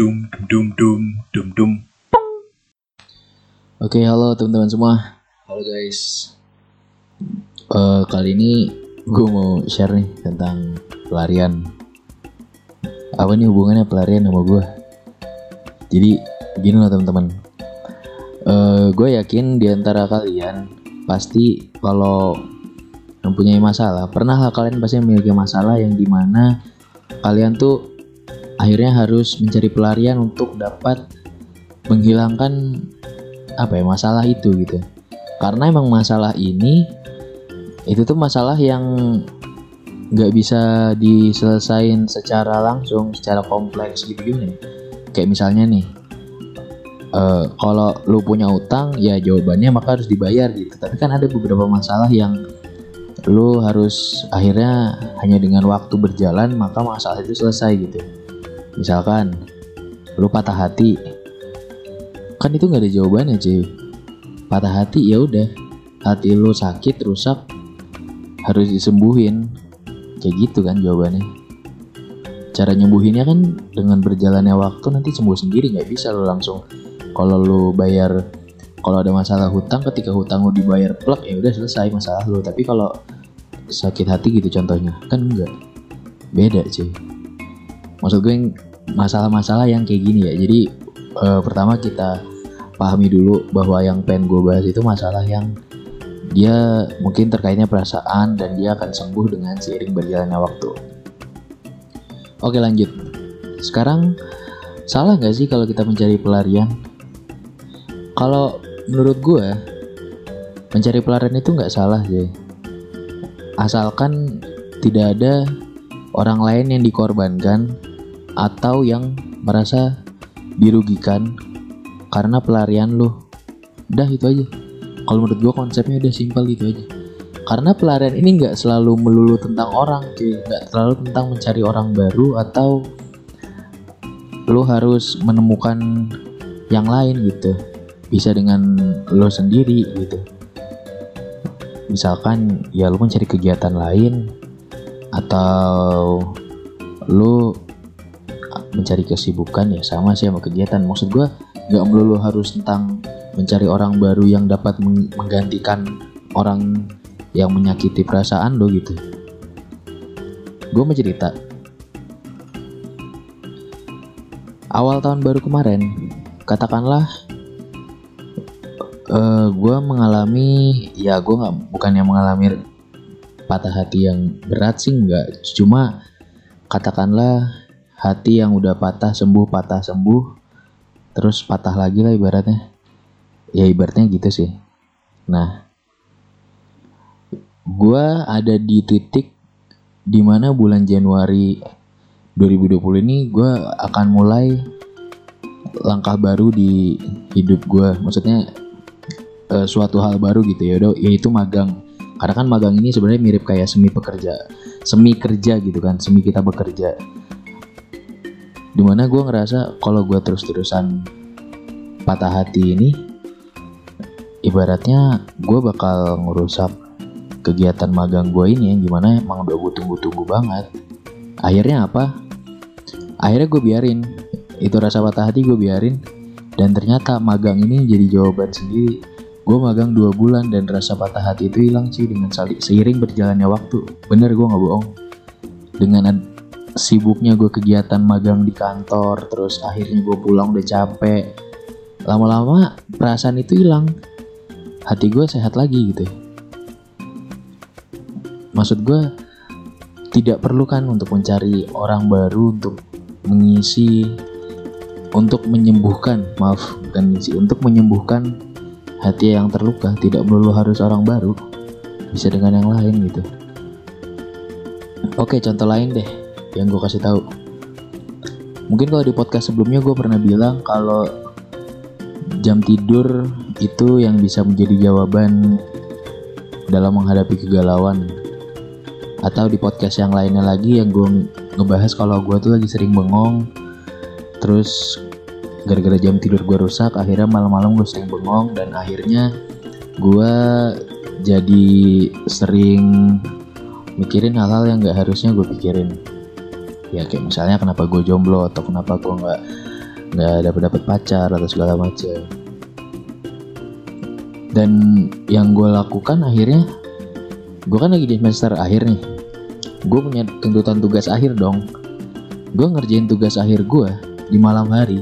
dum dum dum dum dum. Oke, halo teman-teman semua. Halo guys. Eh, kali ini gue mau share nih tentang pelarian. Apa nih hubungannya pelarian sama gue? Jadi gini loh teman-teman. Eh, gue yakin di antara kalian pasti kalau mempunyai masalah, pernah lah kalian pasti memiliki masalah yang di mana kalian tuh akhirnya harus mencari pelarian untuk dapat menghilangkan apa ya masalah itu gitu. Karena emang masalah ini itu tuh masalah yang nggak bisa diselesain secara langsung secara kompleks gitu gimana ya? kayak misalnya nih eh, kalau lu punya utang ya jawabannya maka harus dibayar gitu. Tapi kan ada beberapa masalah yang lu harus akhirnya hanya dengan waktu berjalan maka masalah itu selesai gitu misalkan lu patah hati. Kan itu nggak ada jawabannya cuy patah hati ya udah. Hati lu sakit rusak harus disembuhin. Kayak gitu kan jawabannya. Cara nyembuhinnya kan dengan berjalannya waktu nanti sembuh sendiri nggak bisa lu langsung. Kalau lu bayar kalau ada masalah hutang ketika hutang lu dibayar plek ya udah selesai masalah lu. Tapi kalau sakit hati gitu contohnya kan enggak beda cuy maksud gue masalah-masalah yang kayak gini ya jadi eh, pertama kita pahami dulu bahwa yang pengen gue bahas itu masalah yang dia mungkin terkaitnya perasaan dan dia akan sembuh dengan seiring berjalannya waktu. Oke lanjut. Sekarang salah nggak sih kalau kita mencari pelarian? Kalau menurut gue mencari pelarian itu nggak salah sih. Asalkan tidak ada orang lain yang dikorbankan atau yang merasa dirugikan karena pelarian lu. Udah itu aja. Kalau menurut gua konsepnya udah simpel gitu aja. Karena pelarian ini nggak selalu melulu tentang orang, cuy. Nggak selalu tentang mencari orang baru atau lu harus menemukan yang lain gitu. Bisa dengan lo sendiri gitu. Misalkan ya lu mencari kegiatan lain atau lu mencari kesibukan ya sama sih sama kegiatan. Maksud gua nggak melulu harus tentang mencari orang baru yang dapat meng- menggantikan orang yang menyakiti perasaan lo gitu. Gue mau cerita. Awal tahun baru kemarin katakanlah eh gue mengalami ya gue nggak bukan yang mengalami patah hati yang berat sih nggak. Cuma katakanlah hati yang udah patah sembuh patah sembuh terus patah lagi lah ibaratnya. Ya ibaratnya gitu sih. Nah gua ada di titik di mana bulan Januari 2020 ini gua akan mulai langkah baru di hidup gua. Maksudnya eh, suatu hal baru gitu ya udah yaitu magang. Karena kan magang ini sebenarnya mirip kayak semi pekerja semi kerja gitu kan semi kita bekerja di mana gue ngerasa kalau gue terus-terusan patah hati ini ibaratnya gue bakal ngerusak kegiatan magang gue ini yang gimana emang udah gue tunggu-tunggu banget. Akhirnya apa? Akhirnya gue biarin. Itu rasa patah hati gue biarin. Dan ternyata magang ini jadi jawaban sendiri. Gue magang dua bulan dan rasa patah hati itu hilang sih dengan seiring berjalannya waktu. Bener gue nggak bohong. Dengan sibuknya gue kegiatan magang di kantor terus akhirnya gue pulang udah capek. Lama-lama perasaan itu hilang. Hati gue sehat lagi gitu. Maksud gue tidak perlu kan untuk mencari orang baru untuk mengisi untuk menyembuhkan maaf bukan mengisi untuk menyembuhkan hati yang terluka. Tidak melulu harus orang baru bisa dengan yang lain gitu. Oke contoh lain deh yang gue kasih tahu. Mungkin kalau di podcast sebelumnya gue pernah bilang kalau jam tidur itu yang bisa menjadi jawaban dalam menghadapi kegalauan. Atau di podcast yang lainnya lagi yang gue ngebahas kalau gue tuh lagi sering bengong, terus gara-gara jam tidur gue rusak, akhirnya malam-malam gue sering bengong dan akhirnya gue jadi sering mikirin hal-hal yang gak harusnya gue pikirin ya kayak misalnya kenapa gue jomblo atau kenapa gue nggak nggak dapat dapat pacar atau segala macam. Dan yang gue lakukan akhirnya gue kan lagi di semester akhir nih. Gue punya tuntutan tugas akhir dong. Gue ngerjain tugas akhir gue di malam hari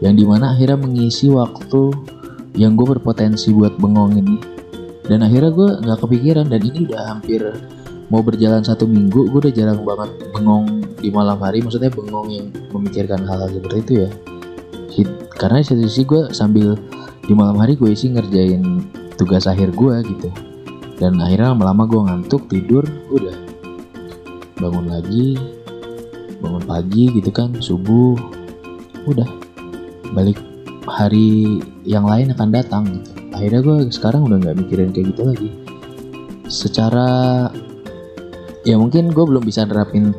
yang di mana akhirnya mengisi waktu yang gue berpotensi buat bengong ini. Dan akhirnya gue nggak kepikiran dan ini udah hampir mau berjalan satu minggu gue udah jarang banget bengong di malam hari. Maksudnya bengong yang memikirkan hal-hal seperti itu ya. Karena di satu sisi gue sambil di malam hari gue isi ngerjain tugas akhir gue gitu. Dan akhirnya lama-lama gue ngantuk tidur udah. Bangun lagi bangun pagi gitu kan subuh udah. Balik hari yang lain akan datang gitu. Akhirnya gue sekarang udah nggak mikirin kayak gitu lagi. Secara ya mungkin gue belum bisa nerapin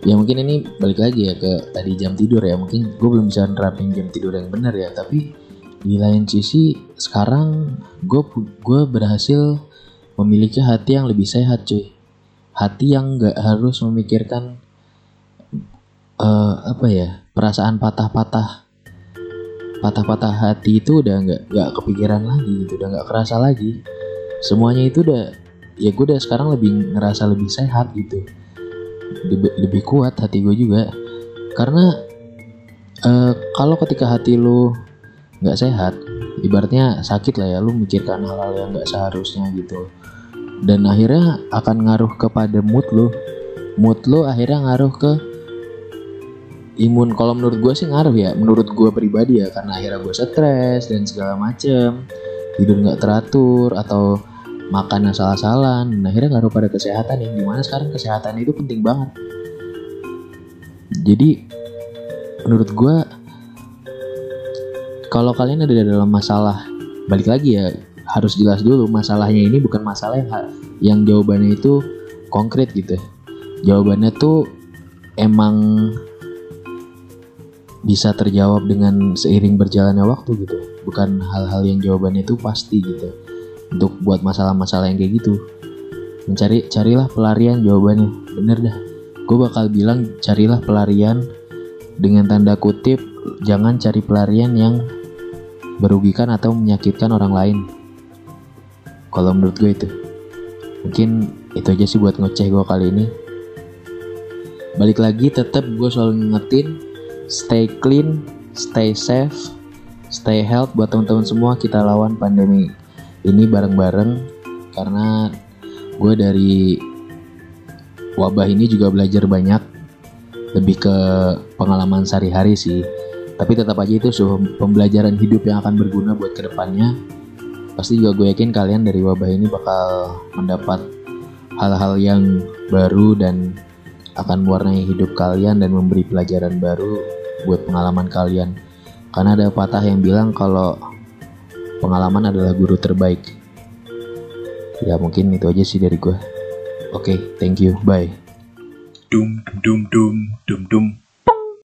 ya mungkin ini balik lagi ya ke tadi jam tidur ya. Mungkin gue belum bisa nerapin jam tidur yang benar ya. Tapi di lain sisi sekarang gue gue berhasil memiliki hati yang lebih sehat cuy. Hati yang nggak harus memikirkan uh, apa ya perasaan patah-patah. Patah-patah hati itu udah nggak nggak kepikiran lagi gitu udah nggak kerasa lagi. Semuanya itu udah ya gue udah sekarang lebih ngerasa lebih sehat gitu. Lebih, lebih kuat hati gue juga. Karena uh, kalau ketika hati lu nggak sehat ibaratnya sakit lah ya lu mikirkan hal-hal yang nggak seharusnya gitu. Dan akhirnya akan ngaruh kepada mood lu. Mood lu akhirnya ngaruh ke imun. Kalau menurut gue sih ngaruh ya menurut gue pribadi ya. Karena akhirnya gue stres dan segala macem tidur nggak teratur atau makan yang salah-salah dan akhirnya ngaruh pada kesehatan yang di mana sekarang kesehatan itu penting banget. Jadi menurut gue kalau kalian ada dalam masalah balik lagi ya harus jelas dulu masalahnya ini bukan masalah yang yang jawabannya itu konkret gitu jawabannya tuh emang bisa terjawab dengan seiring berjalannya waktu gitu. Bukan hal-hal yang jawabannya itu pasti gitu untuk buat masalah-masalah yang kayak gitu. Mencari carilah pelarian jawabannya. Bener dah. Gue bakal bilang carilah pelarian dengan tanda kutip jangan cari pelarian yang merugikan atau menyakitkan orang lain. Kalau menurut gue itu. Mungkin itu aja sih buat ngoceh gue kali ini. Balik lagi tetap gue selalu ngingetin stay clean stay safe stay health buat teman-teman semua. Kita lawan pandemi ini bareng-bareng karena gue dari wabah ini juga belajar banyak lebih ke pengalaman sehari-hari sih. Tapi tetap aja itu so, pembelajaran hidup yang akan berguna buat ke depannya. Pasti juga gue yakin kalian dari wabah ini bakal mendapat hal-hal yang baru dan akan mewarnai hidup kalian dan memberi pelajaran baru buat pengalaman kalian. Karena ada patah yang bilang kalau pengalaman adalah guru terbaik. Ya mungkin itu aja sih dari gue oke okay, thank you. Bye. Dum dum dum dum dum